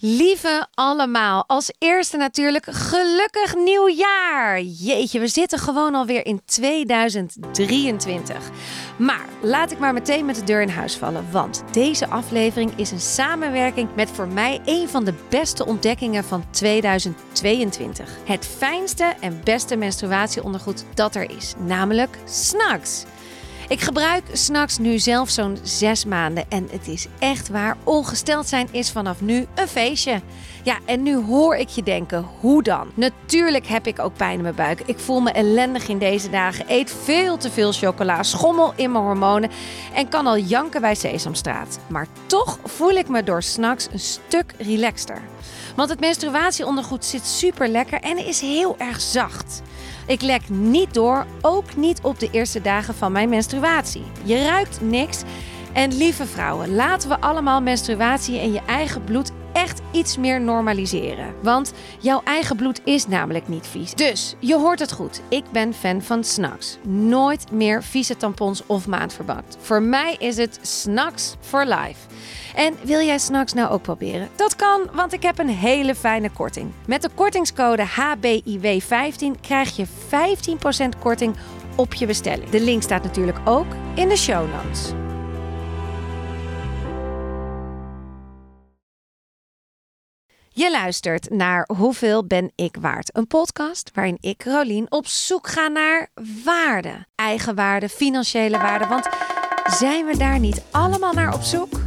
Lieve allemaal, als eerste natuurlijk gelukkig nieuwjaar. Jeetje, we zitten gewoon alweer in 2023. Maar laat ik maar meteen met de deur in huis vallen, want deze aflevering is een samenwerking met voor mij een van de beste ontdekkingen van 2022. Het fijnste en beste menstruatieondergoed dat er is, namelijk Snacks. Ik gebruik Snacks nu zelf zo'n zes maanden en het is echt waar. Ongesteld zijn is vanaf nu een feestje. Ja, en nu hoor ik je denken, hoe dan? Natuurlijk heb ik ook pijn in mijn buik. Ik voel me ellendig in deze dagen. Eet veel te veel chocola, schommel in mijn hormonen en kan al janken bij Sesamstraat. Maar toch voel ik me door Snacks een stuk relaxter. Want het menstruatieondergoed zit super lekker en is heel erg zacht. Ik lek niet door, ook niet op de eerste dagen van mijn menstruatie. Je ruikt niks. En lieve vrouwen, laten we allemaal menstruatie en je eigen bloed echt iets meer normaliseren. Want jouw eigen bloed is namelijk niet vies. Dus je hoort het goed. Ik ben fan van Snacks. Nooit meer vieze tampons of maandverband. Voor mij is het Snacks for life. En wil jij Snacks nou ook proberen? Dat kan, want ik heb een hele fijne korting. Met de kortingscode HBIW15 krijg je 15% korting op je bestelling. De link staat natuurlijk ook in de show notes. Je luistert naar Hoeveel ben ik waard? Een podcast waarin ik, Rolien, op zoek ga naar waarde. Eigenwaarde, financiële waarde. Want zijn we daar niet allemaal naar op zoek?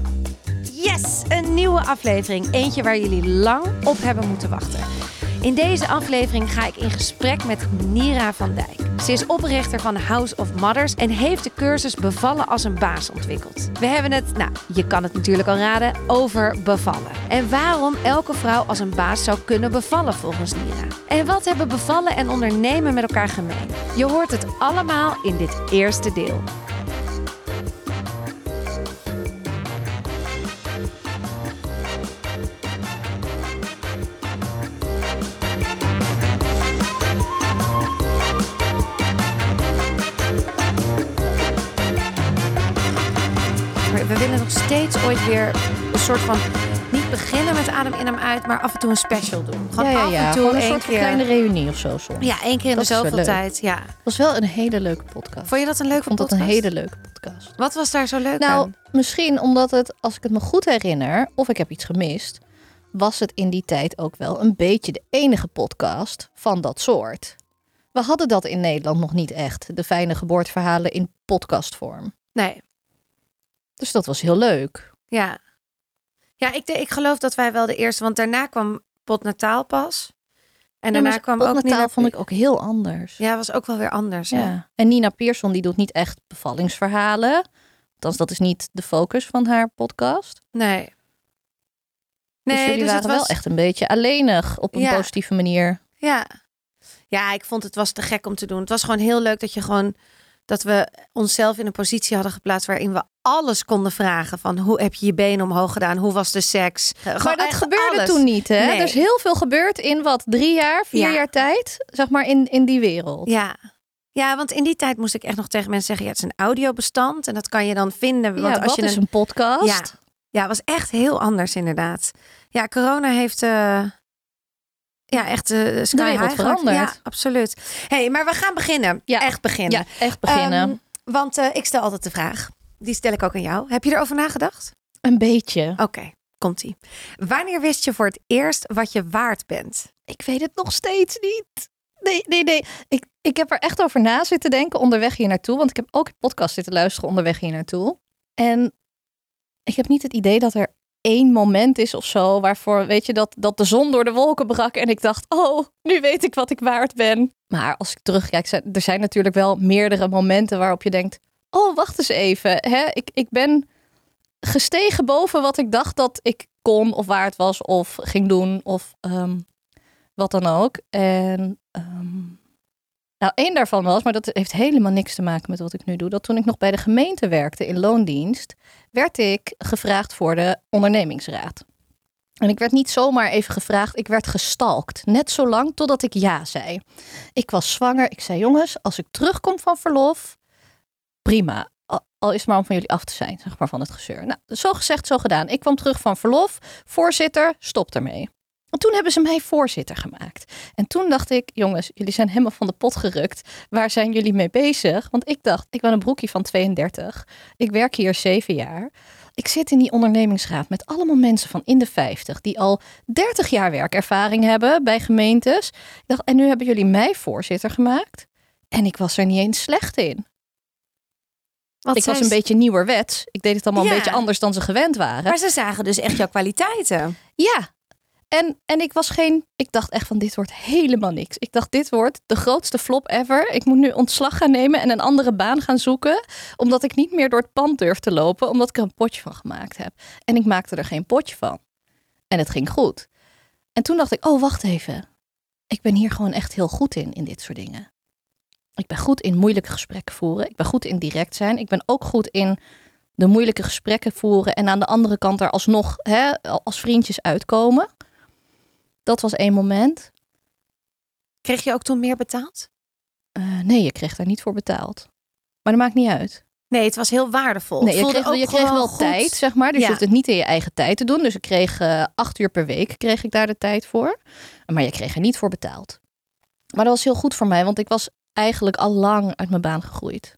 Yes, een nieuwe aflevering. Eentje waar jullie lang op hebben moeten wachten. In deze aflevering ga ik in gesprek met Nira van Dijk. Ze is oprichter van House of Mothers en heeft de cursus Bevallen als een baas ontwikkeld. We hebben het, nou, je kan het natuurlijk al raden, over bevallen. En waarom elke vrouw als een baas zou kunnen bevallen volgens Nira. En wat hebben bevallen en ondernemen met elkaar gemeen? Je hoort het allemaal in dit eerste deel. Steeds ooit weer een soort van niet beginnen met adem in hem uit, maar af en toe een special doen. Gewoon ja, ja, af en toe een soort van keer. kleine reunie of zo soms. Ja, één keer in Dat de zoveel tijd. Ja. Het was wel een hele leuke podcast. Vond je dat een leuke vond dat podcast? een hele leuke podcast. Wat was daar zo leuk Nou, aan? misschien omdat het, als ik het me goed herinner, of ik heb iets gemist, was het in die tijd ook wel een beetje de enige podcast van dat soort. We hadden dat in Nederland nog niet echt, de fijne geboorteverhalen in podcastvorm. Nee, Dus dat was heel leuk. ja. Ja, ik, ik geloof dat wij wel de eerste, want daarna kwam Potnataal pas. En daarna kwam ook Nina vond ik ook heel anders. Ja, was ook wel weer anders. Ja. Ja. En Nina Pearson die doet niet echt bevallingsverhalen. Althans, dat is niet de focus van haar podcast. Nee. dus Nee, jullie dus waren het was... wel echt een beetje alleenig op een Ja. positieve manier. Ja. ja, ik vond het was te gek om te doen. Het was gewoon heel leuk dat je gewoon dat we onszelf in een positie hadden geplaatst waarin we alles konden vragen van hoe heb je je benen omhoog gedaan, hoe was de seks, Maar Gewoon dat echt gebeurde alles. toen niet, hè? Nee. Er is heel veel gebeurd in wat, drie jaar, vier Ja. jaar tijd, zeg maar, in, in die wereld. Ja. Ja, want in die tijd moest ik echt nog tegen mensen zeggen: ja, het is een audiobestand en dat kan je dan vinden. Ja, Want als je is een, een podcast? Ja, ja, het was echt heel anders inderdaad. Ja, corona heeft eh, ja echt eh sky wereld gemaakt. veranderd. Ja, absoluut. hey, maar we gaan beginnen. Ja. Echt beginnen. Ja, echt beginnen. Ehm, want eh, ik stel altijd de vraag. Die stel ik ook aan jou. Heb je erover nagedacht? een beetje. Oké, komt-ie. Wanneer wist je voor het eerst wat je waard bent? Ik weet het nog steeds niet. Nee, nee, nee. Ik, ik heb er echt over na zitten denken onderweg hier naartoe. Want ik heb ook een podcast zitten luisteren onderweg hier naartoe. En ik heb niet het idee dat er één moment is of zo waarvoor, weet je, dat, dat de zon door de wolken brak en ik dacht, oh, nu weet ik wat ik waard ben. Maar als ik terugkijk, zijn- er zijn natuurlijk wel meerdere momenten waarop je denkt, oh, wacht eens even. Hè? Ik, ik ben gestegen boven wat ik dacht dat ik kon of waard was of ging doen of ehm, wat dan ook. En ehm, nou, één daarvan was, maar dat heeft helemaal niks te maken met wat ik nu doe. Dat toen ik nog bij de gemeente werkte in loondienst, werd ik gevraagd voor de ondernemingsraad. En ik werd niet zomaar even gevraagd, ik werd gestalkt. Net zo lang totdat ik ja zei. Ik was zwanger. Ik zei, jongens, als ik terugkom van verlof, prima. Al is het maar om van jullie af te zijn, zeg maar, van het gezeur. Nou, zo gezegd, zo gedaan. Ik kwam terug van verlof. Voorzitter, stop ermee. En toen hebben ze mij voorzitter gemaakt. En toen dacht ik, jongens, jullie zijn helemaal van de pot gerukt. Waar zijn jullie mee bezig? Want ik dacht, ik ben een broekje van 32. Ik werk hier zeven jaar. Ik zit in die ondernemingsraad met allemaal mensen van in de 50 die al 30 jaar werkervaring hebben bij gemeentes. Ik dacht, en nu hebben jullie mij voorzitter gemaakt. En ik was er niet eens slecht in. Wat ik was een beetje nieuwerwets. Ik deed het allemaal Ja. een beetje anders dan ze gewend waren. Maar ze zagen dus echt jouw kwaliteiten. Ja. En, en ik was geen. Ik dacht echt van dit wordt helemaal niks. Ik dacht dit wordt de grootste flop ever. Ik moet nu ontslag gaan nemen en een andere baan gaan zoeken. Omdat ik niet meer door het pand durf te lopen. Omdat ik er een potje van gemaakt heb. En ik maakte er geen potje van. En het ging goed. En toen dacht ik, oh wacht even. Ik ben hier gewoon echt heel goed in, in dit soort dingen. Ik ben goed in moeilijke gesprekken voeren. Ik ben goed in direct zijn. Ik ben ook goed in de moeilijke gesprekken voeren. En aan de andere kant er alsnog hè, als vriendjes uitkomen. Dat was één moment. Kreeg je ook toen meer betaald? Eh, nee, je kreeg daar niet voor betaald. Maar dat maakt niet uit. Nee, het was heel waardevol. Nee, je kreeg, je kreeg wel goed. tijd, zeg maar. Dus Ja. je hoeft het niet in je eigen tijd te doen. Dus ik kreeg eh, acht uur per week kreeg ik daar de tijd voor. Maar je kreeg er niet voor betaald. Maar dat was heel goed voor mij, want ik was eigenlijk al lang uit mijn baan gegroeid.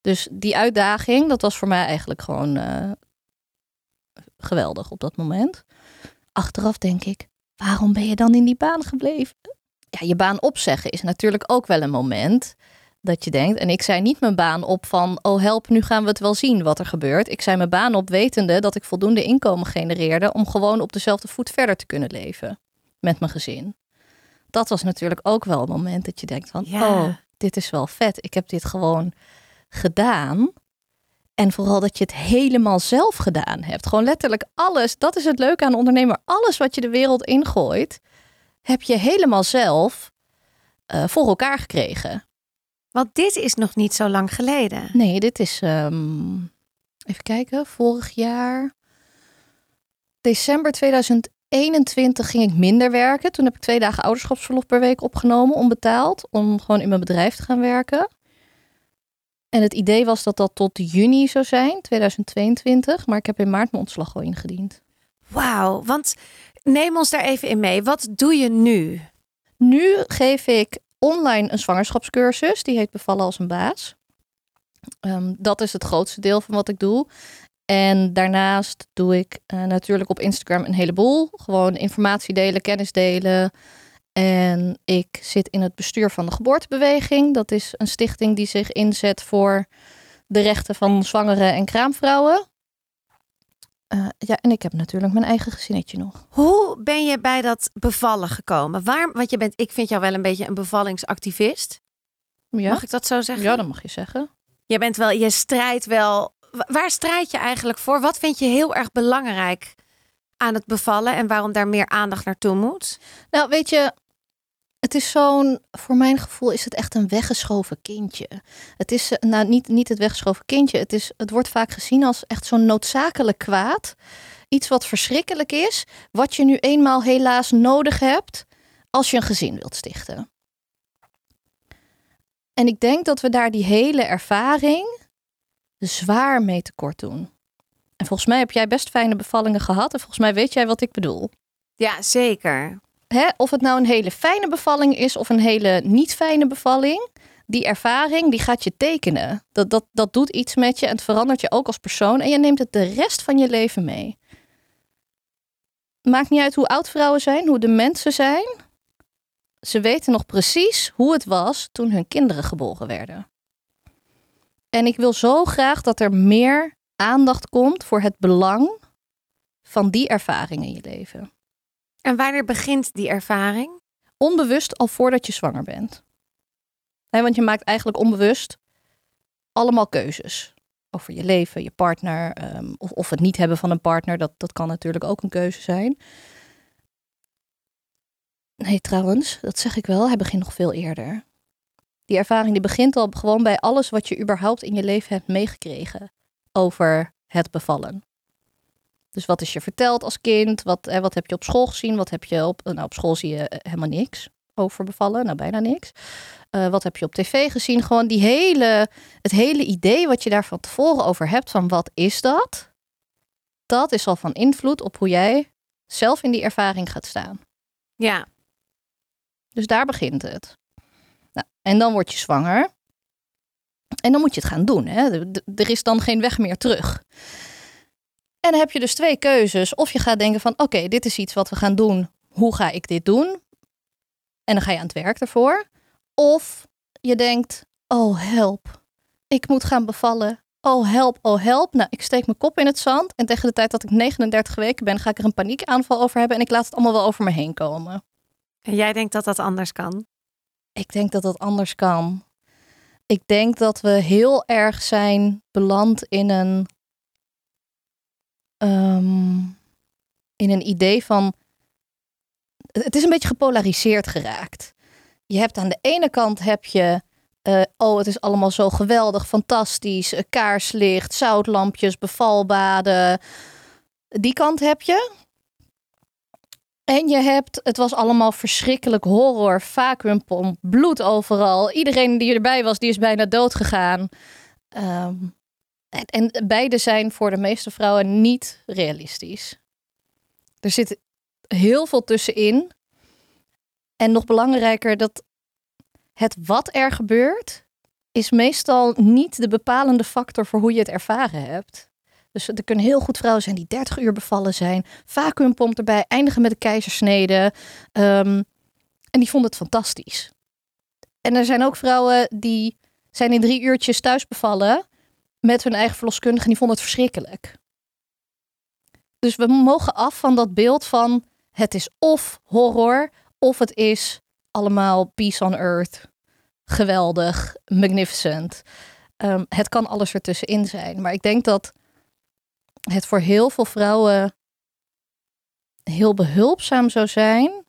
Dus die uitdaging, dat was voor mij eigenlijk gewoon eh, geweldig op dat moment. Achteraf denk ik, waarom ben je dan in die baan gebleven? Ja, je baan opzeggen is natuurlijk ook wel een moment dat je denkt. En ik zei niet mijn baan op van, oh help, nu gaan we het wel zien wat er gebeurt. Ik zei mijn baan op wetende dat ik voldoende inkomen genereerde om gewoon op dezelfde voet verder te kunnen leven met mijn gezin. Dat was natuurlijk ook wel een moment dat je denkt van, Ja. oh, dit is wel vet. Ik heb dit gewoon gedaan. En vooral dat je het helemaal zelf gedaan hebt. Gewoon letterlijk alles. Dat is het leuke aan ondernemer. Alles wat je de wereld ingooit, heb je helemaal zelf eh, voor elkaar gekregen. Want dit is nog niet zo lang geleden. Nee, dit is. ehm, even kijken. Vorig jaar. December 2021 ging ik minder werken. Toen heb ik twee dagen ouderschapsverlof per week opgenomen, onbetaald. Om gewoon in mijn bedrijf te gaan werken. En het idee was dat dat tot juni zou zijn, 2022. Maar ik heb in maart mijn ontslag al ingediend. Wauw, want neem ons daar even in mee. Wat doe je nu? Nu geef ik online een zwangerschapscursus. Die heet Bevallen als een baas. Ehm, dat is het grootste deel van wat ik doe. En daarnaast doe ik eh, natuurlijk op Instagram een heleboel. Gewoon informatie delen, kennis delen. En ik zit in het bestuur van de geboortebeweging. Dat is een stichting die zich inzet voor de rechten van zwangere en kraamvrouwen. Eh, ja, en ik heb natuurlijk mijn eigen gezinnetje nog. Hoe ben je bij dat bevallen gekomen? Waar, want je bent, ik vind jou wel een beetje een bevallingsactivist. Ja, Mag ik dat zo zeggen? ja dat mag je zeggen. Je bent wel, je strijdt wel. Wa- Waar strijd je eigenlijk voor? Wat vind je heel erg belangrijk aan het bevallen en waarom daar meer aandacht naartoe moet? Nou, weet je, het is zo'n, voor mijn gevoel is het echt een weggeschoven kindje. Het is, eh, nou niet, niet het weggeschoven kindje, het, is, het wordt vaak gezien als echt zo'n noodzakelijk kwaad. Iets wat verschrikkelijk is, wat je nu eenmaal helaas nodig hebt als je een gezin wilt stichten. En ik denk dat we daar die hele ervaring zwaar mee tekort doen. En volgens mij heb jij best fijne bevallingen gehad. En volgens mij weet jij wat ik bedoel Ja, zeker. Of het nou een hele fijne bevalling is of een hele niet fijne bevalling, die ervaring die gaat je tekenen. Dat, dat, dat doet iets met je en het verandert je ook als persoon en je neemt het de rest van je leven mee. Maakt niet uit hoe oud vrouwen zijn, hoe de mensen zijn. Ze weten nog precies hoe het was toen hun kinderen geboren werden. En ik wil zo graag dat er meer aandacht komt voor het belang van die ervaring in je leven. En wanneer begint die ervaring? onbewust al voordat je zwanger bent. Hè, want je maakt eigenlijk onbewust allemaal keuzes. Over je leven, je partner, ehm, of, of het niet hebben van een partner. Dat, dat kan natuurlijk ook een keuze zijn. Nee, trouwens, dat zeg ik wel. Hij begint nog veel eerder. Die ervaring die begint al gewoon bij alles wat je überhaupt in je leven hebt meegekregen over het bevallen. Dus wat is je verteld als kind? Wat, hè, wat heb je op school gezien? Wat heb je op, nou, op school zie je eh, helemaal niks. over bevallen? Nou, bijna niks. Uh, wat heb je op tv gezien? Gewoon die hele, het hele idee wat je daar van tevoren over hebt van wat is dat? Dat is al van invloed op hoe jij zelf in die ervaring gaat staan. Ja. Dus daar begint het. Nou, en dan word je zwanger. En dan moet je het gaan doen. Hè? Er is dan geen weg meer terug. En dan heb je dus twee keuzes. Of je gaat denken van oké, dit is iets wat we gaan doen. Hoe ga ik dit doen? En dan ga je aan het werk ervoor. Of je denkt, oh help, ik moet gaan bevallen. Oh help, oh help. Nou, ik steek mijn kop in het zand. En tegen de tijd dat ik 39 weken ben, ga ik er een paniekaanval over hebben. En ik laat het allemaal wel over me heen komen. En jij denkt dat dat anders kan? Ik denk dat dat anders kan. Ik denk dat we heel erg zijn beland in een Ehm, in een idee van. Het is een beetje gepolariseerd geraakt. Je hebt aan de ene kant heb je. Uh, oh, het is allemaal zo geweldig, fantastisch. Uh, kaarslicht, zoutlampjes, bevalbaden. Die kant heb je. En je hebt, het was allemaal verschrikkelijk horror, vacuümpomp, bloed overal. Iedereen die erbij was, die is bijna dood gegaan. Um, en beide zijn voor de meeste vrouwen niet realistisch. Er zit heel veel tussenin. En nog belangrijker, dat het wat er gebeurt, is meestal niet de bepalende factor voor hoe je het ervaren hebt. Dus er kunnen heel goed vrouwen zijn die 30 uur bevallen zijn, vacuümpomp erbij, eindigen met een keizersnede. Um, en die vonden het fantastisch. En er zijn ook vrouwen die zijn in drie uurtjes thuis bevallen met hun eigen verloskundige en die vonden het verschrikkelijk. Dus we mogen af van dat beeld van het is of horror of het is allemaal peace on earth. Geweldig, magnificent. Ehm, het kan alles ertussenin zijn. Maar ik denk dat het voor heel veel vrouwen heel behulpzaam zou zijn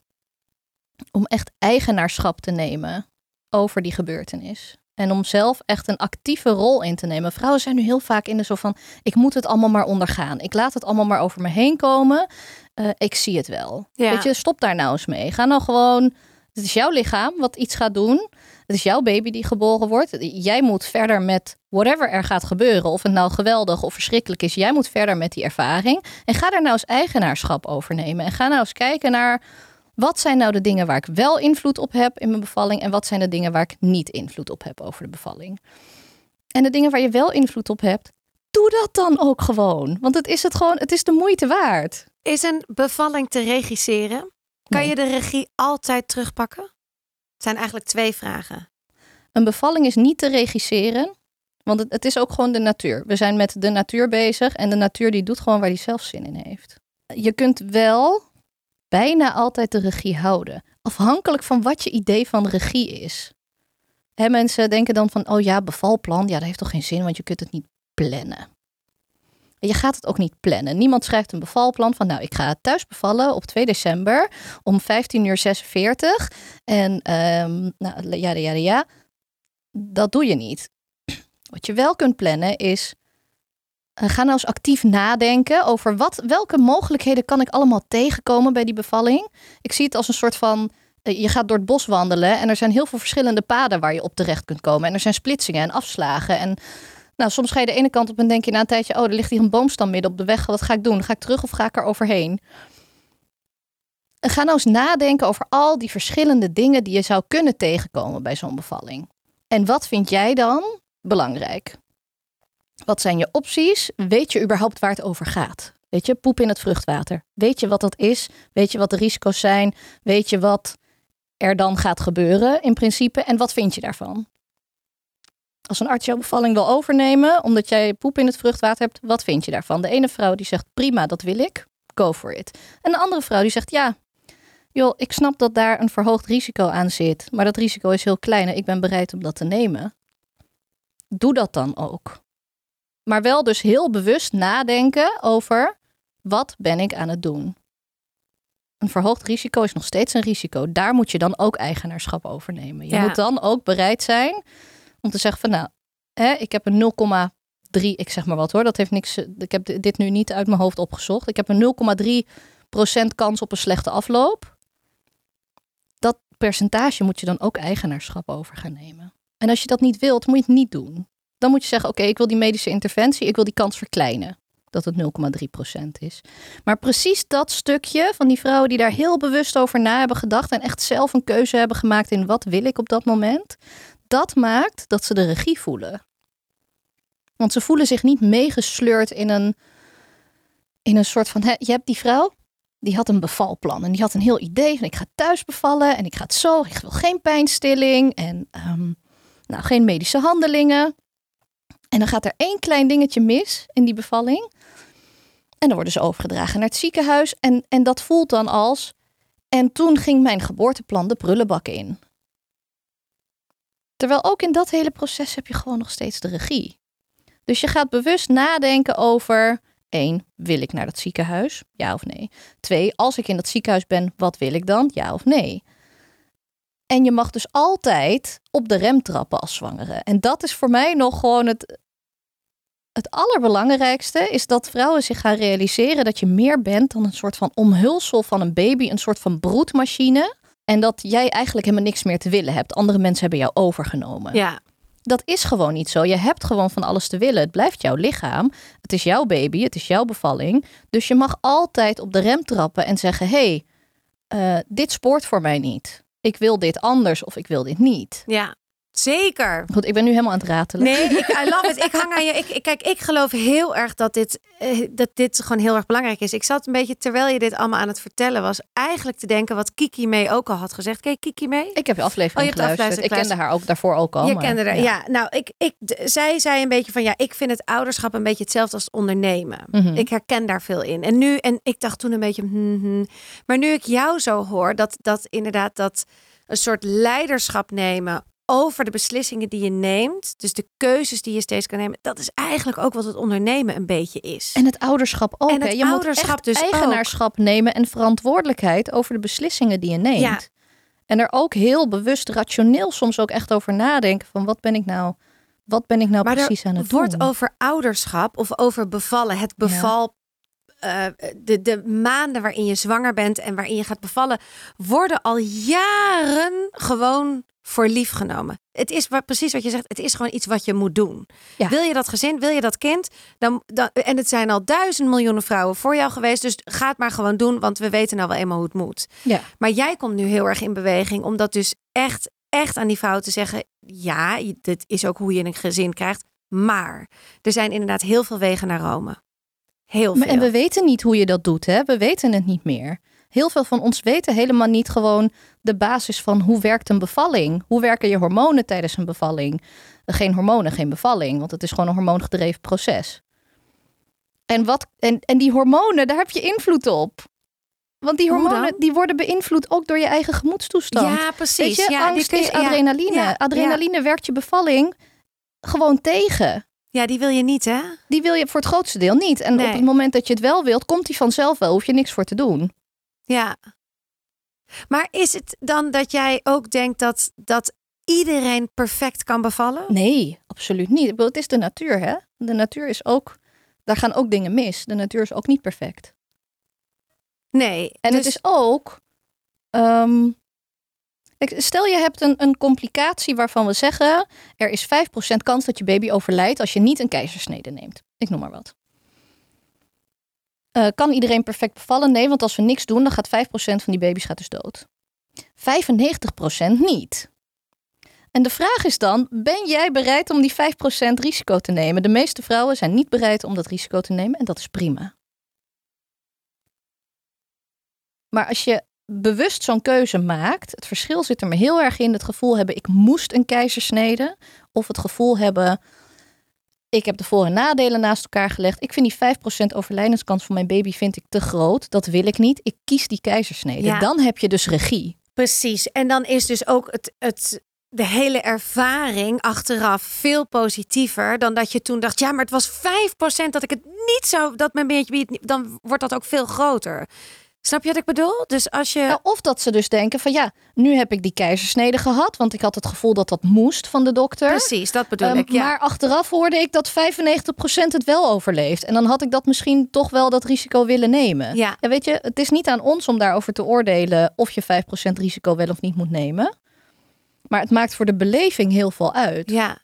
om echt eigenaarschap te nemen over die gebeurtenis. En om zelf echt een actieve rol in te nemen. Vrouwen zijn nu heel vaak in de zo van: ik moet het allemaal maar ondergaan. Ik laat het allemaal maar over me heen komen. Uh, ik zie het wel. Weet je, stop daar nou eens mee. Ga nou gewoon. Het is jouw lichaam wat iets gaat doen. Het is jouw baby die geboren wordt. Jij moet verder met whatever er gaat gebeuren. Of het nou geweldig of verschrikkelijk is. Jij moet verder met die ervaring. En ga daar nou eens eigenaarschap over nemen. En ga nou eens kijken naar wat zijn nou de dingen waar ik wel invloed op heb in mijn bevalling en wat zijn de dingen waar ik niet invloed op heb over de bevalling? En de dingen waar je wel invloed op hebt, doe dat dan ook gewoon. Want het is het gewoon, het is de moeite waard. Is een bevalling te regisseren? Kan je de regie altijd terugpakken? Het zijn eigenlijk twee vragen. Een bevalling is niet te regisseren, want het, het is ook gewoon de natuur. We zijn met de natuur bezig en de natuur die doet gewoon waar die zelf zin in heeft. Je kunt wel bijna altijd de regie houden. Afhankelijk van wat je idee van regie is. Hè, mensen denken dan van, oh ja, bevalplan, ja, dat heeft toch geen zin, want je kunt het niet plannen. Je gaat het ook niet plannen. Niemand schrijft een bevalplan van, nou, ik ga thuis bevallen op 2 december om 15 uur 46. En um, nou, ja, ja, ja, dat doe je niet. Wat je wel kunt plannen is, ga nou eens actief nadenken over wat, welke mogelijkheden kan ik allemaal tegenkomen bij die bevalling. Ik zie het als een soort van, uh, je gaat door het bos wandelen en er zijn heel veel verschillende paden waar je op terecht kunt komen. En er zijn splitsingen en afslagen. En nou, soms ga je de ene kant op en denk je na een tijdje, oh, er ligt hier een boomstam midden op de weg. Wat ga ik doen? Ga ik terug of ga ik er overheen? En ga nou eens nadenken over al die verschillende dingen die je zou kunnen tegenkomen bij zo'n bevalling. En wat vind jij dan belangrijk? Wat zijn je opties? Weet je überhaupt waar het over gaat? Weet je, poep in het vruchtwater. Weet je wat dat is? Weet je wat de risico's zijn? Weet je wat er dan gaat gebeuren in principe? En wat vind je daarvan? Als een arts jouw bevalling wil overnemen omdat jij poep in het vruchtwater hebt, wat vind je daarvan? De ene vrouw die zegt prima, dat wil ik, go for it. En de andere vrouw die zegt ja, joh, ik snap dat daar een verhoogd risico aan zit, maar dat risico is heel klein en ik ben bereid om dat te nemen. Doe dat dan ook. Maar wel dus heel bewust nadenken over wat ben ik aan het doen. Een verhoogd risico is nog steeds een risico. Daar moet je dan ook eigenaarschap over nemen. Je moet dan ook bereid zijn om te zeggen van nou, hè, ik heb een 0,3, ik zeg maar wat hoor, dat heeft niks, ik heb dit nu niet uit mijn hoofd opgezocht. Ik heb een 0,3% kans op een slechte afloop. Dat percentage moet je dan ook eigenaarschap over gaan nemen. En als je dat niet wilt, moet je het niet doen. Dan moet je zeggen, oké, ik wil die medische interventie, ik wil die kans verkleinen. Dat het 0,3% is. Maar precies dat stukje van die vrouwen die daar heel bewust over na hebben gedacht en echt zelf een keuze hebben gemaakt in wat wil ik op dat moment, dat maakt dat ze de regie voelen. Want ze voelen zich niet meegesleurd in een, in een soort van, hè, je hebt die vrouw, die had een bevalplan en die had een heel idee van ik ga thuis bevallen en ik ga het zo, ik wil geen pijnstilling en ehm, nou, geen medische handelingen. En dan gaat er één klein dingetje mis in die bevalling. En dan worden ze overgedragen naar het ziekenhuis. En, en dat voelt dan als. En toen ging mijn geboorteplan de prullenbak in. Terwijl ook in dat hele proces heb je gewoon nog steeds de regie. Dus je gaat bewust nadenken over. één, wil ik naar dat ziekenhuis? Ja of nee? Twee, als ik in dat ziekenhuis ben, wat wil ik dan? Ja of nee? En je mag dus altijd op de rem trappen als zwangere. En dat is voor mij nog gewoon het, het allerbelangrijkste. Is dat vrouwen zich gaan realiseren dat je meer bent dan een soort van omhulsel van een baby. Een soort van broedmachine. En dat jij eigenlijk helemaal niks meer te willen hebt. Andere mensen hebben jou overgenomen. Ja. Dat is gewoon niet zo. Je hebt gewoon van alles te willen. Het blijft jouw lichaam. Het is jouw baby. Het is jouw bevalling. Dus je mag altijd op de rem trappen en zeggen: hé, hey, uh, dit spoort voor mij niet ik wil dit anders of ik wil dit niet. Ja. Zeker. Goed, ik ben nu helemaal aan het ratelen. Nee, ik, I love it. Ik hang aan je. Ik, kijk, ik geloof heel erg dat dit, eh, dat dit gewoon heel erg belangrijk is. Ik zat een beetje, terwijl je dit allemaal aan het vertellen was, eigenlijk te denken wat Kiki mee ook al had gezegd. Kijk, Kiki mee? Ik heb je aflevering oh, je geluisterd. Ik kende haar ook daarvoor ook al. Je maar, kende haar, ja. ja. Nou, ik, ik, zij zei een beetje van, ja, ik vind het ouderschap een beetje hetzelfde als het ondernemen. Mhm. Ik herken daar veel in. En nu, en ik dacht toen een beetje, hmm, hmm. maar nu ik jou zo hoor, dat, dat inderdaad dat een soort leiderschap nemen over de beslissingen die je neemt. Dus de keuzes die je steeds kan nemen. Dat is eigenlijk ook wat het ondernemen een beetje is. En het ouderschap ook. En het je ouderschap moet dus eigenaarschap nemen en verantwoordelijkheid over de beslissingen die je neemt. Ja. En er ook heel bewust rationeel soms ook echt over nadenken van wat ben ik nou, wat ben ik nou precies aan het doen. Het wordt over ouderschap of over bevallen, het beval uh, de, de maanden waarin je zwanger bent en waarin je gaat bevallen, worden al jaren gewoon voor lief genomen. Het is wat, precies wat je zegt. Het is gewoon iets wat je moet doen. Wil je dat gezin, wil je dat kind? Dan, dan, en het zijn al duizend miljoenen vrouwen voor jou geweest. Dus ga het maar gewoon doen, want we weten nou wel eenmaal hoe het moet. Ja. Maar jij komt nu heel erg in beweging om dat dus echt, echt aan die vrouw te zeggen. Ja, dit is ook hoe je een gezin krijgt. Maar er zijn inderdaad heel veel wegen naar Rome. Heel veel. En we weten niet hoe je dat doet, hè? We weten het niet meer. Heel veel van ons weten helemaal niet gewoon de basis van hoe werkt een bevalling. Hoe werken je hormonen tijdens een bevalling? Geen hormonen, geen bevalling, want het is gewoon een hormoongedreven proces. En, wat, en, en die hormonen, daar heb je invloed op. Want die hormonen die worden beïnvloed ook door je eigen gemoedstoestand. Ja, precies. Weet je, ja, angst is adrenaline. Ja, adrenaline werkt je bevalling gewoon tegen. Ja, die wil je niet, hè? Die wil je voor het grootste deel niet. En op het moment dat je het wel wilt, komt die vanzelf wel. Hoef je niks voor te doen. Ja. Maar is het dan dat jij ook denkt dat, dat iedereen perfect kan bevallen? Nee, absoluut niet. Het is de natuur, hè? De natuur is ook... Daar gaan ook dingen mis. De natuur is ook niet perfect. Nee. En het dus is ook... Um, Stel je hebt een, een complicatie waarvan we zeggen er is 5% kans dat je baby overlijdt als je niet een keizersnede neemt. Ik noem maar wat. Uh, kan iedereen perfect bevallen? Nee, want als we niks doen, dan gaat 5% van die baby's gaat dus dood. 95% niet. En de vraag is dan, ben jij bereid om die 5% risico te nemen? De meeste vrouwen zijn niet bereid om dat risico te nemen en dat is prima. Maar als je bewust zo'n keuze maakt, het verschil zit er me heel erg in het gevoel hebben ik moest een keizersnede of het gevoel hebben ik heb de voor- en nadelen naast elkaar gelegd. Ik vind die 5% overlijdenskans van mijn baby vind ik te groot. Dat wil ik niet. Ik kies die keizersnede. Dan heb je dus regie. Precies. En dan is dus ook het, het, de hele ervaring achteraf veel positiever dan dat je toen dacht, ja, maar het was 5% dat ik het niet zou, dat mijn beetje, dan wordt dat ook veel groter. Snap je wat ik bedoel? Dus als je. Nou, of dat ze dus denken van ja, nu heb ik die keizersnede gehad, want ik had het gevoel dat dat moest van de dokter. Precies, dat bedoel Ehm, ik. Ja. Maar achteraf hoorde ik dat 95% het wel overleeft. En dan had ik dat misschien toch wel dat risico willen nemen. Ja. weet je, het is niet aan ons om daarover te oordelen of je 5% risico wel of niet moet nemen. Maar het maakt voor de beleving heel veel uit. ja.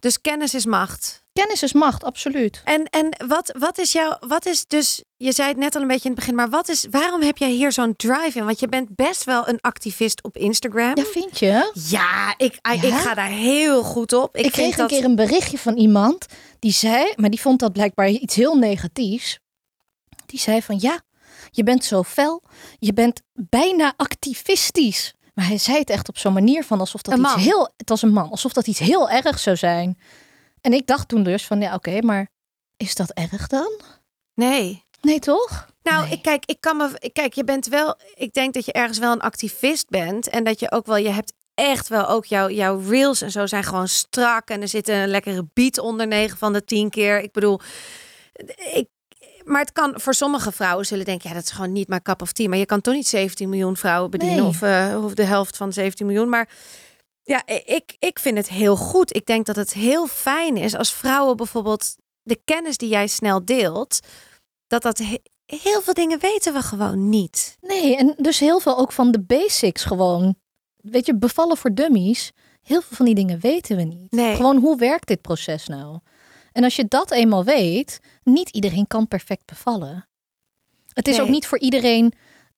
Dus kennis is macht. Kennis is macht, absoluut. En, en wat, wat is jouw, wat is dus, je zei het net al een beetje in het begin, maar wat is, waarom heb jij hier zo'n drive in? Want je bent best wel een activist op Instagram. Ja, vind je? Ja, ik, ik Ja? ga daar heel goed op. Ik, Ik, kreeg een keer een berichtje van iemand die zei, maar die vond dat blijkbaar iets heel negatiefs. Die zei van ja, je bent zo fel, je bent bijna activistisch. Maar hij zei het echt op zo'n manier van alsof dat Een iets man. heel, het was een man, alsof dat iets heel erg zou zijn. En ik dacht toen dus van ja, oké, maar is dat erg dan? Nee. Nee, toch? Nou, Nee. ik, kijk, ik kan me, kijk, je bent wel, ik denk dat je ergens wel een activist bent en dat je ook wel, je hebt echt wel ook jouw, jouw reels en zo zijn gewoon strak en er zit een lekkere beat onder 9 van de 10 keer. Ik bedoel, ik, maar het kan voor sommige vrouwen zullen denken, ja, dat is gewoon niet mijn cup of tea. Maar je kan toch niet 17 miljoen vrouwen bedienen Nee. of, eh, of de helft van 17 miljoen. Maar ja, ik, ik vind het heel goed. Ik denk dat het heel fijn is als vrouwen bijvoorbeeld de kennis die jij snel deelt, dat dat he- heel veel dingen weten we gewoon niet. Nee, en dus heel veel ook van de basics gewoon. Weet je, bevallen voor dummies. Heel veel van die dingen weten we niet. Nee. Gewoon hoe werkt dit proces nou? En als je dat eenmaal weet, niet iedereen kan perfect bevallen. Het is Nee. ook niet voor iedereen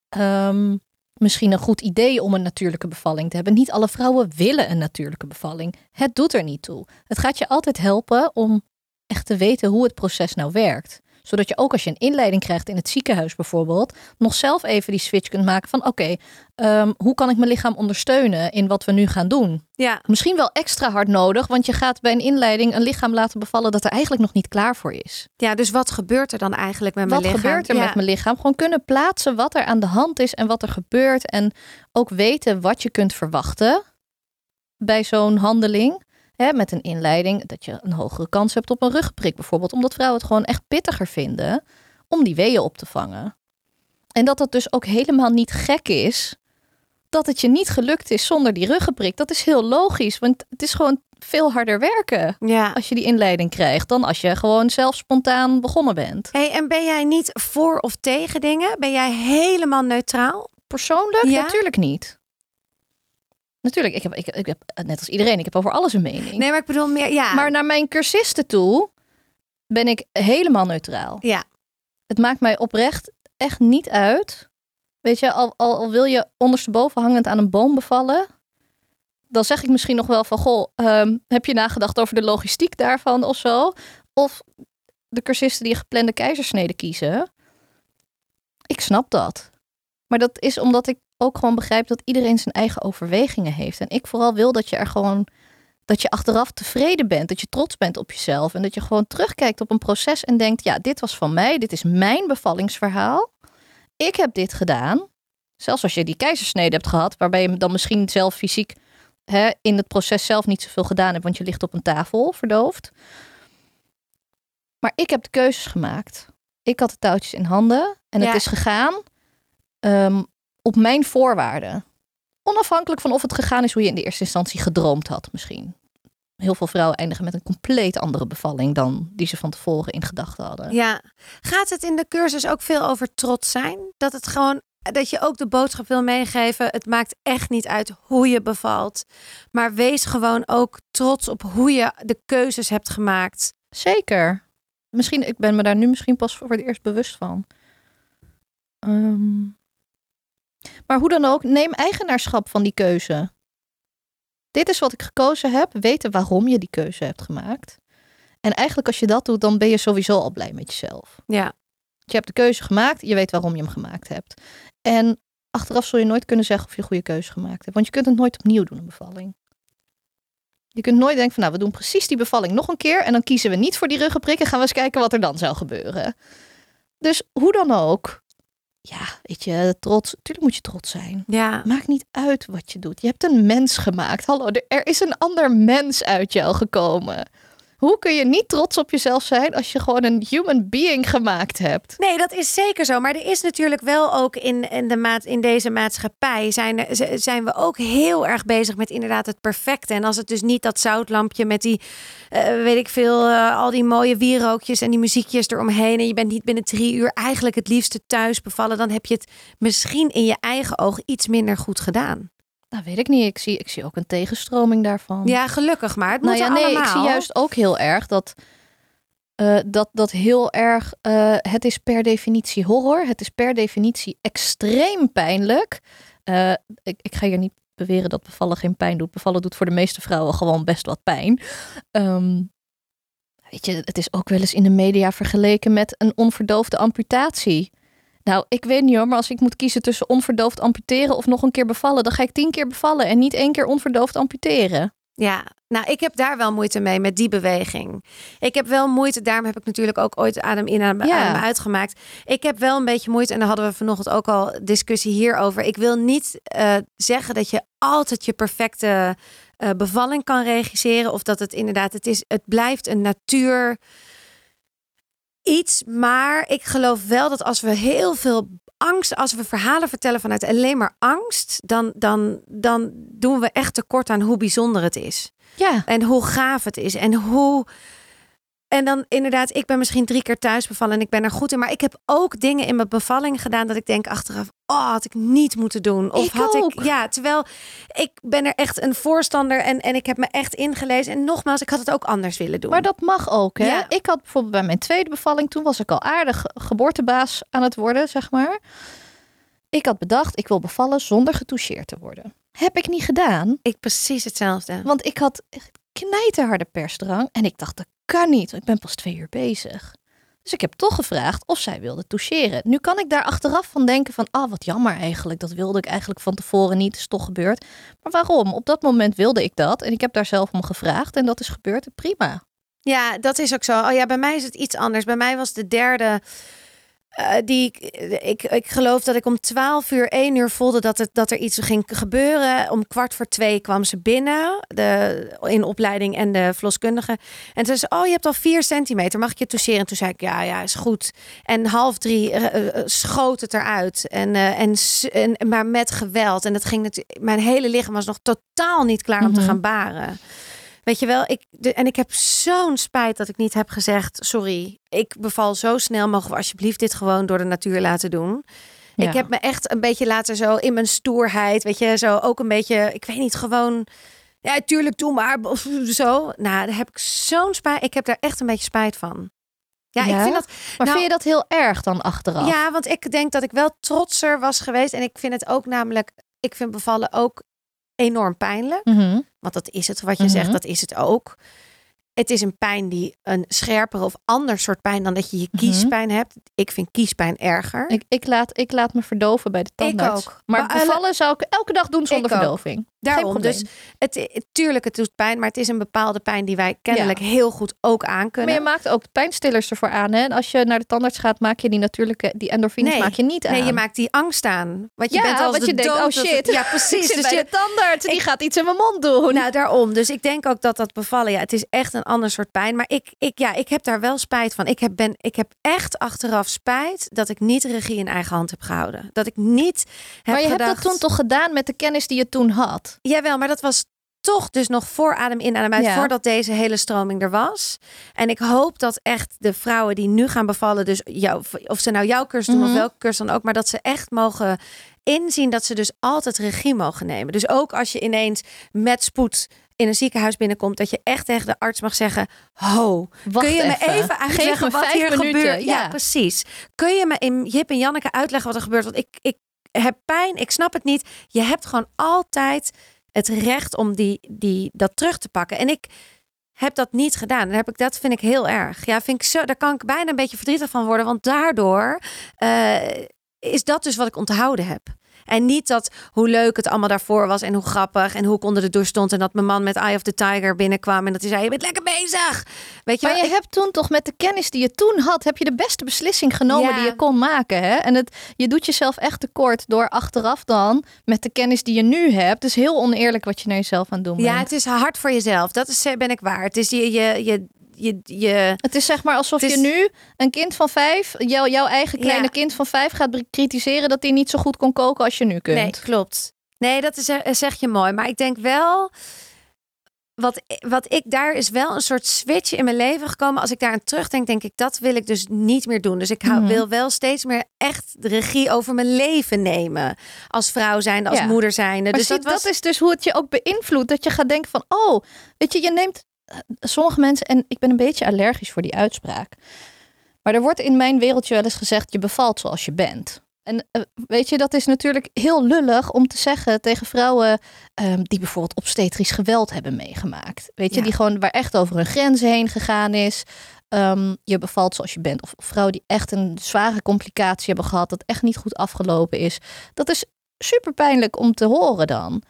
ehm, misschien een goed idee om een natuurlijke bevalling te hebben. Niet alle vrouwen willen een natuurlijke bevalling. Het doet er niet toe. Het gaat je altijd helpen om echt te weten hoe het proces nou werkt. Zodat je ook als je een inleiding krijgt in het ziekenhuis bijvoorbeeld, nog zelf even die switch kunt maken van oké, ehm, hoe kan ik mijn lichaam ondersteunen in wat we nu gaan doen? Ja, Misschien wel extra hard nodig, want je gaat bij een inleiding een lichaam laten bevallen dat er eigenlijk nog niet klaar voor is. ja dus wat gebeurt er dan eigenlijk met mijn Wat lichaam? gebeurt er Ja. met mijn lichaam? Gewoon kunnen plaatsen wat er aan de hand is en wat er gebeurt. En ook weten wat je kunt verwachten bij zo'n handeling. Hè, met een inleiding, dat je een hogere kans hebt op een rugprik bijvoorbeeld. Omdat vrouwen het gewoon echt pittiger vinden om die weeën op te vangen. En dat het dus ook helemaal niet gek is dat het je niet gelukt is zonder die ruggenprik. Dat is heel logisch, want het is gewoon veel harder werken Ja. als je die inleiding krijgt dan als je gewoon zelf spontaan begonnen bent. Hey, en ben jij niet voor of tegen dingen? Ben jij helemaal neutraal? Persoonlijk Ja? natuurlijk niet. Natuurlijk, ik heb, ik, ik heb net als iedereen, ik heb over alles een mening. Nee, maar ik bedoel meer, ja. Maar naar mijn cursisten toe ben ik helemaal neutraal. Ja, Het maakt mij oprecht echt niet uit. Weet je, al, al, al wil je ondersteboven hangend aan een boom bevallen, dan zeg ik misschien nog wel van, goh, ehm, heb je nagedacht over de logistiek daarvan of zo? Of de cursisten die een geplande keizersnede kiezen. Ik snap dat. Maar dat is omdat ik ook gewoon begrijp dat iedereen zijn eigen overwegingen heeft. En ik vooral wil dat je er gewoon, dat je achteraf tevreden bent, dat je trots bent op jezelf en dat je gewoon terugkijkt op een proces en denkt, ja, dit was van mij, dit is mijn bevallingsverhaal. Ik heb dit gedaan. Zelfs als je die keizersnede hebt gehad, waarbij je dan misschien zelf fysiek hè, in het proces zelf niet zoveel gedaan hebt, want je ligt op een tafel verdoofd. Maar ik heb de keuzes gemaakt. Ik had de touwtjes in handen en Ja. het is gegaan ehm, op mijn voorwaarden. Onafhankelijk van of het gegaan is hoe je in de eerste instantie gedroomd had, misschien. Heel veel vrouwen eindigen met een compleet andere bevalling dan die ze van tevoren in gedachten hadden. ja. Gaat het in de cursus ook veel over trots zijn? Dat het gewoon, dat je ook de boodschap wil meegeven. Het maakt echt niet uit hoe je bevalt. Maar wees gewoon ook trots op hoe je de keuzes hebt gemaakt. Zeker. Misschien, ik ben me daar nu misschien pas voor het eerst bewust van. Ehm, maar hoe dan ook, neem eigenaarschap van die keuze. Dit is wat ik gekozen heb. Weten waarom je die keuze hebt gemaakt. En eigenlijk als je dat doet, dan ben je sowieso al blij met jezelf. Ja, Je hebt de keuze gemaakt, je weet waarom je hem gemaakt hebt. En achteraf zul je nooit kunnen zeggen of je een goede keuze gemaakt hebt. Want je kunt het nooit opnieuw doen, een bevalling. Je kunt nooit denken van, nou, we doen precies die bevalling nog een keer. En dan kiezen we niet voor die ruggenprik en gaan we eens kijken wat er dan zou gebeuren. Dus hoe dan ook. Ja, weet je, trots. Tuurlijk moet je trots zijn. ja. Maakt niet uit wat je doet. Je hebt een mens gemaakt. Hallo, er- er is een ander mens uit jou gekomen. Hoe kun je niet trots op jezelf zijn als je gewoon een human being gemaakt hebt? Nee, dat is zeker zo. Maar er is natuurlijk wel ook in, in, de maat, in deze maatschappij zijn, zijn we ook heel erg bezig met inderdaad het perfecte. En als het dus niet dat zoutlampje met die, eh, weet ik veel, eh, al die mooie wierookjes en die muziekjes eromheen. En je bent niet binnen drie uur eigenlijk het liefste thuis bevallen. Dan heb je het misschien in je eigen oog iets minder goed gedaan. Nou, weet ik niet. Ik zie, ik zie ook een tegenstroming daarvan. Ja, gelukkig maar. Het nou moet ja, nee, allemaal. ik zie juist ook heel erg dat, eh, dat, dat heel erg. eh, het is per definitie horror. Het is per definitie extreem pijnlijk. Eh, ik, ik ga hier niet beweren dat bevallen geen pijn doet. Bevallen doet voor de meeste vrouwen gewoon best wat pijn. Ehm, weet je, het is ook wel eens in de media vergeleken met een onverdoofde amputatie. Nou, ik weet niet hoor, maar als ik moet kiezen tussen onverdoofd amputeren of nog een keer bevallen, dan ga ik tien keer bevallen en niet één keer onverdoofd amputeren. Ja, nou, ik heb daar wel moeite mee met die beweging. Ik heb wel moeite, daarom heb ik natuurlijk ook ooit adem in, adem, Ja. adem uitgemaakt. Ik heb wel een beetje moeite, en daar hadden we vanochtend ook al discussie hierover. Ik wil niet eh, zeggen dat je altijd je perfecte eh, bevalling kan regisseren. Of dat het inderdaad, het, is, het blijft een natuur iets. Maar ik geloof wel dat als we heel veel angst, als we verhalen vertellen vanuit alleen maar angst, dan, dan, dan doen we echt tekort aan hoe bijzonder het is. Ja, En hoe gaaf het is. En hoe. En dan inderdaad, ik ben misschien drie keer thuis bevallen en ik ben er goed in. Maar ik heb ook dingen in mijn bevalling gedaan dat ik denk achteraf, oh, had ik niet moeten doen. Of Ik had ook. ik, ja, terwijl ik ben er echt een voorstander en, en ik heb me echt ingelezen. En nogmaals, ik had het ook anders willen doen. maar dat mag ook. Hè? Ja. Ik had bijvoorbeeld bij mijn tweede bevalling, toen was ik al aardig geboortebaas aan het worden, zeg maar. Ik had bedacht, ik wil bevallen zonder getoucheerd te worden. Heb ik niet gedaan, ik precies hetzelfde. want ik had knijterharde persdrang. En ik dacht, dat kan niet, ik ben pas twee uur bezig. Dus ik heb toch gevraagd of zij wilde toucheren. Nu kan ik daar achteraf van denken van, ah, wat jammer eigenlijk. Dat wilde ik eigenlijk van tevoren niet, is toch gebeurd. Maar waarom? Op dat moment wilde ik dat en ik heb daar zelf om gevraagd en dat is gebeurd. Prima. Ja, dat is ook zo. Oh ja, bij mij is het iets anders. Bij mij was de derde. Eh, die ik, ik, geloof dat ik om 12 uur, 1 uur voelde dat, het, dat er iets ging gebeuren. Om kwart voor twee kwam ze binnen, de, in opleiding en de verloskundige. En toen zei ze, oh, je hebt al 4 centimeter, mag ik je toucheren? En toen zei ik, ja, ja, is goed. En half drie eh, eh, schoot het eruit. En, en, en, maar met geweld. En dat ging natuurlijk, mijn hele lichaam was nog totaal niet klaar om te Mhm. gaan baren. Weet je wel, ik, de, en ik heb zo'n spijt dat ik niet heb gezegd: sorry, ik beval zo snel. Mogen we alsjeblieft dit gewoon door de natuur laten doen? Ja. Ik heb me echt een beetje laten zo in mijn stoerheid, weet je, zo ook een beetje, ik weet niet, gewoon. Ja, tuurlijk, doe maar. Zo. Nou, daar heb ik zo'n spijt. Ik heb daar echt een beetje spijt van. Ja, Ja? ik vind dat. Maar Nou- vind je dat heel erg dan achteraf? Ja, want ik denk dat ik wel trotser was geweest. En ik vind het ook namelijk. Ik vind bevallen ook enorm pijnlijk. Mhm. Want dat is het wat je Mhm. zegt, dat is het ook. Het is een pijn die een scherper of ander soort pijn dan dat je je Mhm. kiespijn hebt. Ik vind kiespijn erger. Ik, ik, laat, ik laat me verdoven bij de tandarts. ook. Maar Maar alle- bevallen zou ik elke dag doen zonder Ik verdoving. Daarom. Dus het, tuurlijk, het doet pijn, maar het is een bepaalde pijn die wij kennelijk heel goed ook aan Maar je maakt ook pijnstillers ervoor aan. Hè? En als je naar de tandarts gaat, maak je die natuurlijke, die endorfines Nee. maak je niet aan. Nee, je maakt die angst aan. Want je ja, bent als want de je denkt, oh shit. Ja, precies. Dus je, de tandarts, die Ik- gaat iets in mijn mond doen. Nou, daarom. Dus ik denk ook dat dat bevallen, ja, het is echt een ander soort pijn. Maar ik, ik, ja, ik heb daar wel spijt van. Ik heb, ben, ik heb echt achteraf spijt dat ik niet regie in eigen hand heb gehouden. Dat ik niet heb maar je gedacht... hebt dat toen toch gedaan met de kennis die je toen had? Jawel, maar dat was toch dus nog voor adem in, adem uit, Ja. voordat deze hele stroming er was. En ik hoop dat echt de vrouwen die nu gaan bevallen, dus jou, of ze nou jouw cursus doen Mhm. of welke cursus dan ook, maar dat ze echt mogen inzien dat ze dus altijd regie mogen nemen. Dus ook als je ineens met spoed in een ziekenhuis binnenkomt, dat je echt tegen de arts mag zeggen: Ho, Wacht kun je me even. uitleggen wat hier minuten. gebeurt? Ja. Ja. precies. Kun je me in Jip en Janneke uitleggen wat er gebeurt? Want ik, ik heb pijn, ik snap het niet. Je hebt gewoon altijd het recht om die, die, dat terug te pakken. En ik heb dat niet gedaan. Dan heb ik, dat vind ik heel erg. Ja, vind ik zo, daar kan ik bijna een beetje verdrietig van worden. Want daardoor eh, is dat dus wat ik onthouden heb. En niet dat hoe leuk het allemaal daarvoor was en hoe grappig en hoe ik onder de douche stond en dat mijn man met Eye of the Tiger binnenkwam en dat hij zei: Je bent lekker bezig. Weet je, Maar wel? je hebt toen toch met de kennis die je toen had, heb je de beste beslissing genomen Ja. die je kon maken. Hè? En het, je doet jezelf echt tekort door achteraf dan met de kennis die je nu hebt. Dus heel oneerlijk wat je naar jezelf aan het doen bent. Ja, het is hard voor jezelf. Dat is, eh, ben ik waar. Het is je, je, je, je, je Het is zeg maar alsof is- je nu een kind van vijf, jou, jouw eigen kleine Ja. kind van vijf, gaat bekritiseren dat hij niet zo goed kon koken als je nu kunt. Nee, klopt. Nee, dat is, eh, zeg je mooi. Maar ik denk wel. Wat, wat ik daar is wel een soort switch in mijn leven gekomen. Als ik daar aan terugdenk, denk ik dat wil ik dus niet meer doen. Dus ik hou, Mhm. wil wel steeds meer echt de regie over mijn leven nemen. Als vrouw zijnde, als Ja. moeder zijnde. Maar dus zie, dat was. dat is dus hoe het je ook beïnvloedt. Dat je gaat denken van, oh, weet je, je neemt eh, sommige mensen, en ik ben een beetje allergisch voor die uitspraak. Maar er wordt in mijn wereldje wel eens gezegd, je bevalt zoals je bent. En eh, weet je, dat is natuurlijk heel lullig om te zeggen tegen vrouwen ehm, die bijvoorbeeld obstetrisch geweld hebben meegemaakt. Weet je, Ja. die gewoon waar echt over hun grenzen heen gegaan is. Ehm, je bevalt zoals je bent. Of vrouwen die echt een zware complicatie hebben gehad, dat echt niet goed afgelopen is. Dat is super pijnlijk om te horen dan.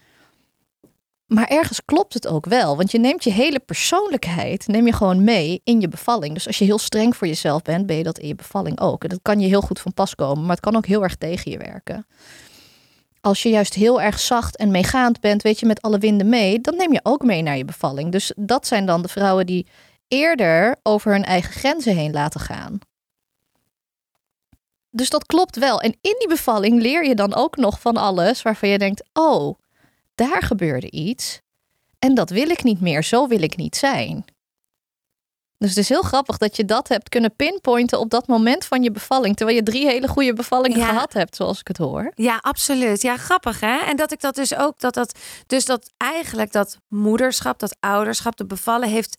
Maar ergens klopt het ook wel, want je neemt je hele persoonlijkheid neem je gewoon mee in je bevalling. Dus als je heel streng voor jezelf bent, ben je dat in je bevalling ook. En dat kan je heel goed van pas komen, maar het kan ook heel erg tegen je werken. Als je juist heel erg zacht en meegaand bent, weet je, met alle winden mee, dan neem je ook mee naar je bevalling. Dus dat zijn dan de vrouwen die eerder over hun eigen grenzen heen laten gaan. Dus dat klopt wel. En in die bevalling leer je dan ook nog van alles waarvan je denkt: oh, daar gebeurde iets. En dat wil ik niet meer, zo wil ik niet zijn. Dus het is heel grappig dat je dat hebt kunnen pinpointen op dat moment van je bevalling. Terwijl je drie hele goede bevallingen Ja. gehad hebt, zoals ik het hoor. Ja, absoluut. Ja, grappig hè. En dat ik dat dus ook, dat dat, dus dat eigenlijk dat moederschap, dat ouderschap, de bevallen heeft.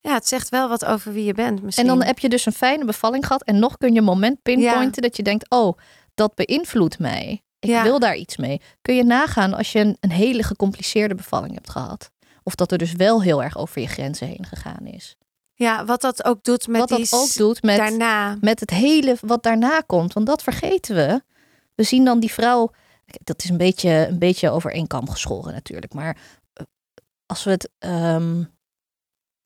Ja, het zegt wel wat over wie je bent. Misschien. En dan heb je dus een fijne bevalling gehad. En nog kun je een moment pinpointen dat je denkt: oh, dat beïnvloedt mij. Ik Ja. wil daar iets mee. Kun je nagaan als je een, een hele gecompliceerde bevalling hebt gehad. Of dat er dus wel heel erg over je grenzen heen gegaan is. Ja, wat dat ook doet met Wat die dat ook doet met, daarna. met het hele wat daarna komt. Want dat vergeten we. We zien dan die vrouw. Dat is een beetje, een beetje over één kam geschoren natuurlijk. Maar eh, als we het. ehm,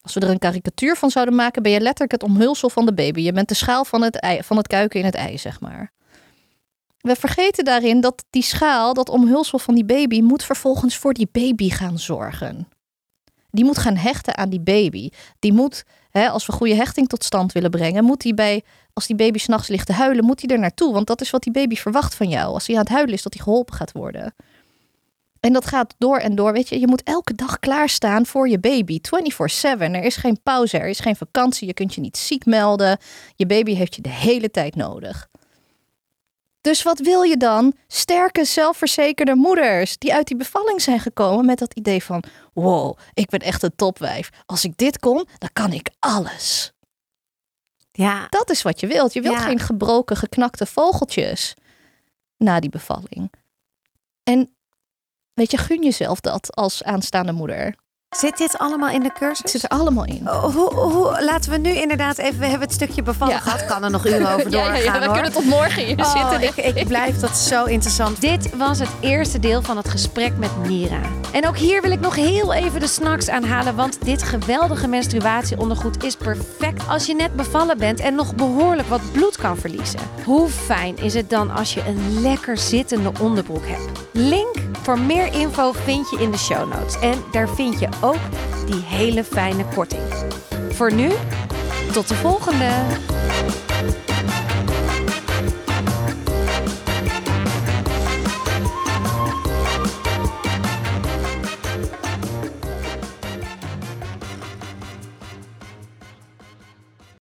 als we er een karikatuur van zouden maken, ben je letterlijk het omhulsel van de baby. Je bent de schaal van het, ei, van het kuiken in het ei, zeg maar. We vergeten daarin dat die schaal, dat omhulsel van die baby, moet vervolgens voor die baby gaan zorgen. Die moet gaan hechten aan die baby. Die moet, hè, als we goede hechting tot stand willen brengen, moet die bij, als die baby s'nachts ligt te huilen, moet hij er naartoe. Want dat is wat die baby verwacht van jou. Als hij aan het huilen is, dat hij geholpen gaat worden. En dat gaat door en door. Weet je, je moet elke dag klaarstaan voor je baby. 24-7. Er is geen pauze, er is geen vakantie. Je kunt je niet ziek melden. Je baby heeft je de hele tijd nodig. Dus wat wil je dan? Sterke, zelfverzekerde moeders die uit die bevalling zijn gekomen met dat idee van: wow, ik ben echt een topwijf. Als ik dit kon, dan kan ik alles. Ja, Dat is wat je wilt. Je wilt Ja. geen gebroken, geknakte vogeltjes na die bevalling. En weet je, gun jezelf dat als aanstaande moeder. Zit dit allemaal in de cursus? Het zit er allemaal in. Oh, Hoe, hoe, laten we nu inderdaad even, we hebben het stukje bevallen Ja. gehad. Kan er nog uren over doorgaan we hoor. kunnen tot morgen hier Oh, zitten. ik, ik blijf dat zo interessant. Dit was het eerste deel van het gesprek met Mira. En ook hier wil ik nog heel even de snacks aanhalen, want dit geweldige menstruatieondergoed is perfect als je net bevallen bent en nog behoorlijk wat bloed kan verliezen. Hoe fijn is het dan als je een lekker zittende onderbroek hebt? Link voor meer info vind je in de show notes. En daar vind je ook die hele fijne korting. Voor nu, tot de volgende!